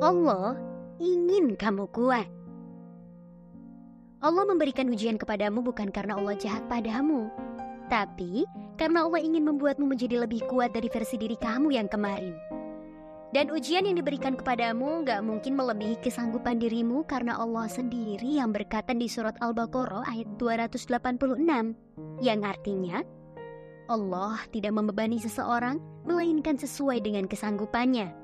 Allah ingin kamu kuat. Allah memberikan ujian kepadamu bukan karena Allah jahat padamu, tapi karena Allah ingin membuatmu menjadi lebih kuat dari versi diri kamu yang kemarin. Dan ujian yang diberikan kepadamu gak mungkin melebihi kesanggupan dirimu karena Allah sendiri yang berkata di surat Al-Baqarah ayat 286 yang artinya Allah tidak membebani seseorang melainkan sesuai dengan kesanggupannya.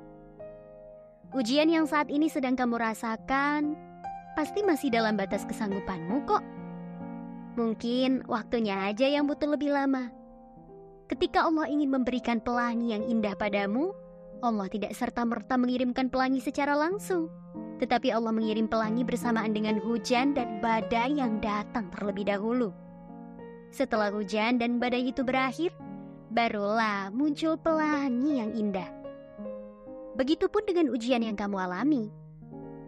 Ujian yang saat ini sedang kamu rasakan pasti masih dalam batas kesanggupanmu kok. Mungkin waktunya aja yang butuh lebih lama. Ketika Allah ingin memberikan pelangi yang indah padamu, Allah tidak serta-merta mengirimkan pelangi secara langsung, tetapi Allah mengirim pelangi bersamaan dengan hujan dan badai yang datang terlebih dahulu. Setelah hujan dan badai itu berakhir, barulah muncul pelangi yang indah. Begitupun dengan ujian yang kamu alami.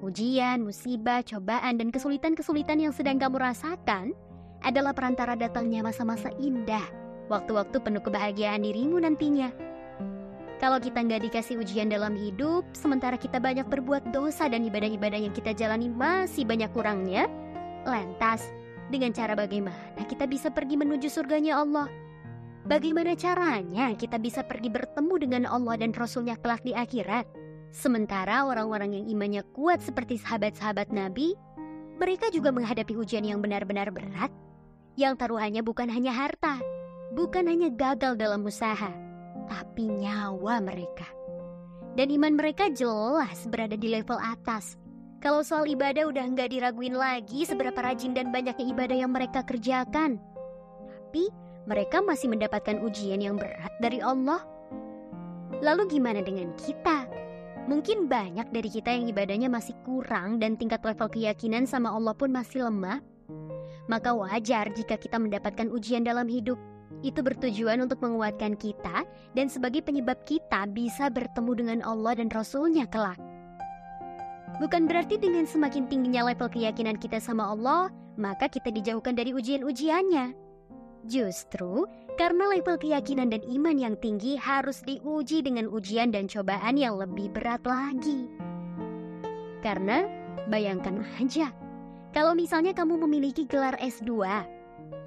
Ujian, musibah, cobaan, dan kesulitan-kesulitan yang sedang kamu rasakan adalah perantara datangnya masa-masa indah, waktu-waktu penuh kebahagiaan dirimu nantinya. Kalau kita nggak dikasih ujian dalam hidup, sementara kita banyak berbuat dosa dan ibadah-ibadah yang kita jalani masih banyak kurangnya, lantas dengan cara bagaimana kita bisa pergi menuju surganya Allah? Bagaimana caranya kita bisa pergi bertemu dengan Allah dan Rasulnya kelak di akhirat? Sementara orang-orang yang imannya kuat seperti sahabat-sahabat Nabi, mereka juga menghadapi ujian yang benar-benar berat, yang taruhannya bukan hanya harta, bukan hanya gagal dalam usaha, tapi nyawa mereka. Dan iman mereka jelas berada di level atas. Kalau soal ibadah udah nggak diraguin lagi seberapa rajin dan banyaknya ibadah yang mereka kerjakan. Tapi mereka masih mendapatkan ujian yang berat dari Allah. Lalu gimana dengan kita? Mungkin banyak dari kita yang ibadahnya masih kurang dan tingkat level keyakinan sama Allah pun masih lemah. Maka wajar jika kita mendapatkan ujian dalam hidup. Itu bertujuan untuk menguatkan kita dan sebagai penyebab kita bisa bertemu dengan Allah dan Rasulnya kelak. Bukan berarti dengan semakin tingginya level keyakinan kita sama Allah, maka kita dijauhkan dari ujian-ujiannya. Justru karena level keyakinan dan iman yang tinggi harus diuji dengan ujian dan cobaan yang lebih berat lagi. Karena bayangkan aja, kalau misalnya kamu memiliki gelar S2,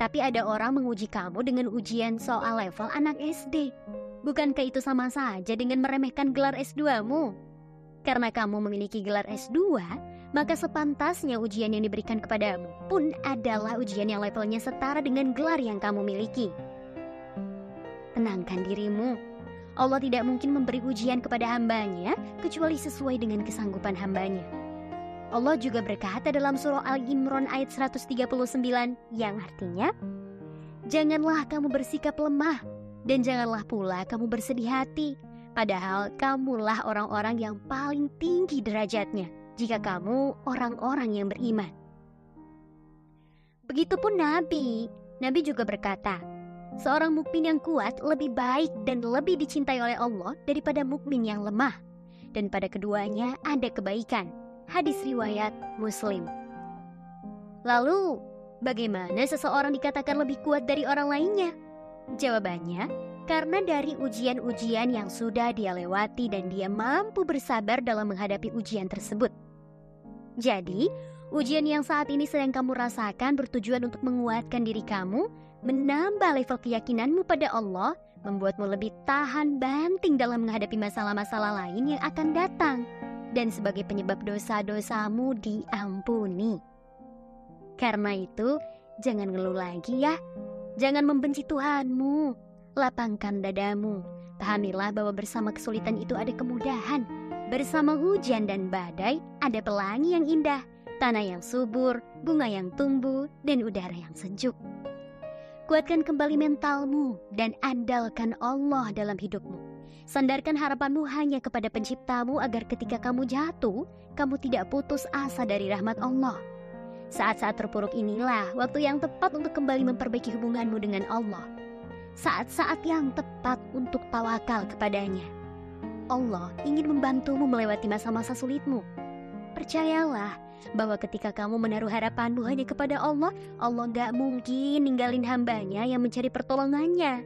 tapi ada orang menguji kamu dengan ujian soal level anak SD. Bukankah itu sama saja dengan meremehkan gelar S2-mu? Karena kamu memiliki gelar S2, maka sepantasnya ujian yang diberikan kepadamu pun adalah ujian yang levelnya setara dengan gelar yang kamu miliki. Tenangkan dirimu. Allah tidak mungkin memberi ujian kepada hambanya kecuali sesuai dengan kesanggupan hambanya. Allah juga berkata dalam surah Al-Imran ayat 139 yang artinya, Janganlah kamu bersikap lemah dan janganlah pula kamu bersedih hati, padahal kamulah orang-orang yang paling tinggi derajatnya jika kamu orang-orang yang beriman. Begitupun Nabi, Nabi juga berkata, seorang mukmin yang kuat lebih baik dan lebih dicintai oleh Allah daripada mukmin yang lemah. Dan pada keduanya ada kebaikan. Hadis riwayat Muslim. Lalu, bagaimana seseorang dikatakan lebih kuat dari orang lainnya? Jawabannya, karena dari ujian-ujian yang sudah dia lewati dan dia mampu bersabar dalam menghadapi ujian tersebut. Jadi, ujian yang saat ini sedang kamu rasakan bertujuan untuk menguatkan diri kamu, menambah level keyakinanmu pada Allah, membuatmu lebih tahan banting dalam menghadapi masalah-masalah lain yang akan datang dan sebagai penyebab dosa-dosamu diampuni. Karena itu, jangan ngeluh lagi ya. Jangan membenci Tuhanmu. Lapangkan dadamu. Pahamilah bahwa bersama kesulitan itu ada kemudahan. Bersama hujan dan badai ada pelangi yang indah, tanah yang subur, bunga yang tumbuh, dan udara yang sejuk. Kuatkan kembali mentalmu dan andalkan Allah dalam hidupmu. Sandarkan harapanmu hanya kepada penciptamu agar ketika kamu jatuh, kamu tidak putus asa dari rahmat Allah. Saat-saat terpuruk inilah waktu yang tepat untuk kembali memperbaiki hubunganmu dengan Allah. Saat-saat yang tepat untuk tawakal kepadanya. Allah ingin membantumu melewati masa-masa sulitmu. Percayalah bahwa ketika kamu menaruh harapanmu hanya kepada Allah, Allah gak mungkin ninggalin hambanya yang mencari pertolongannya.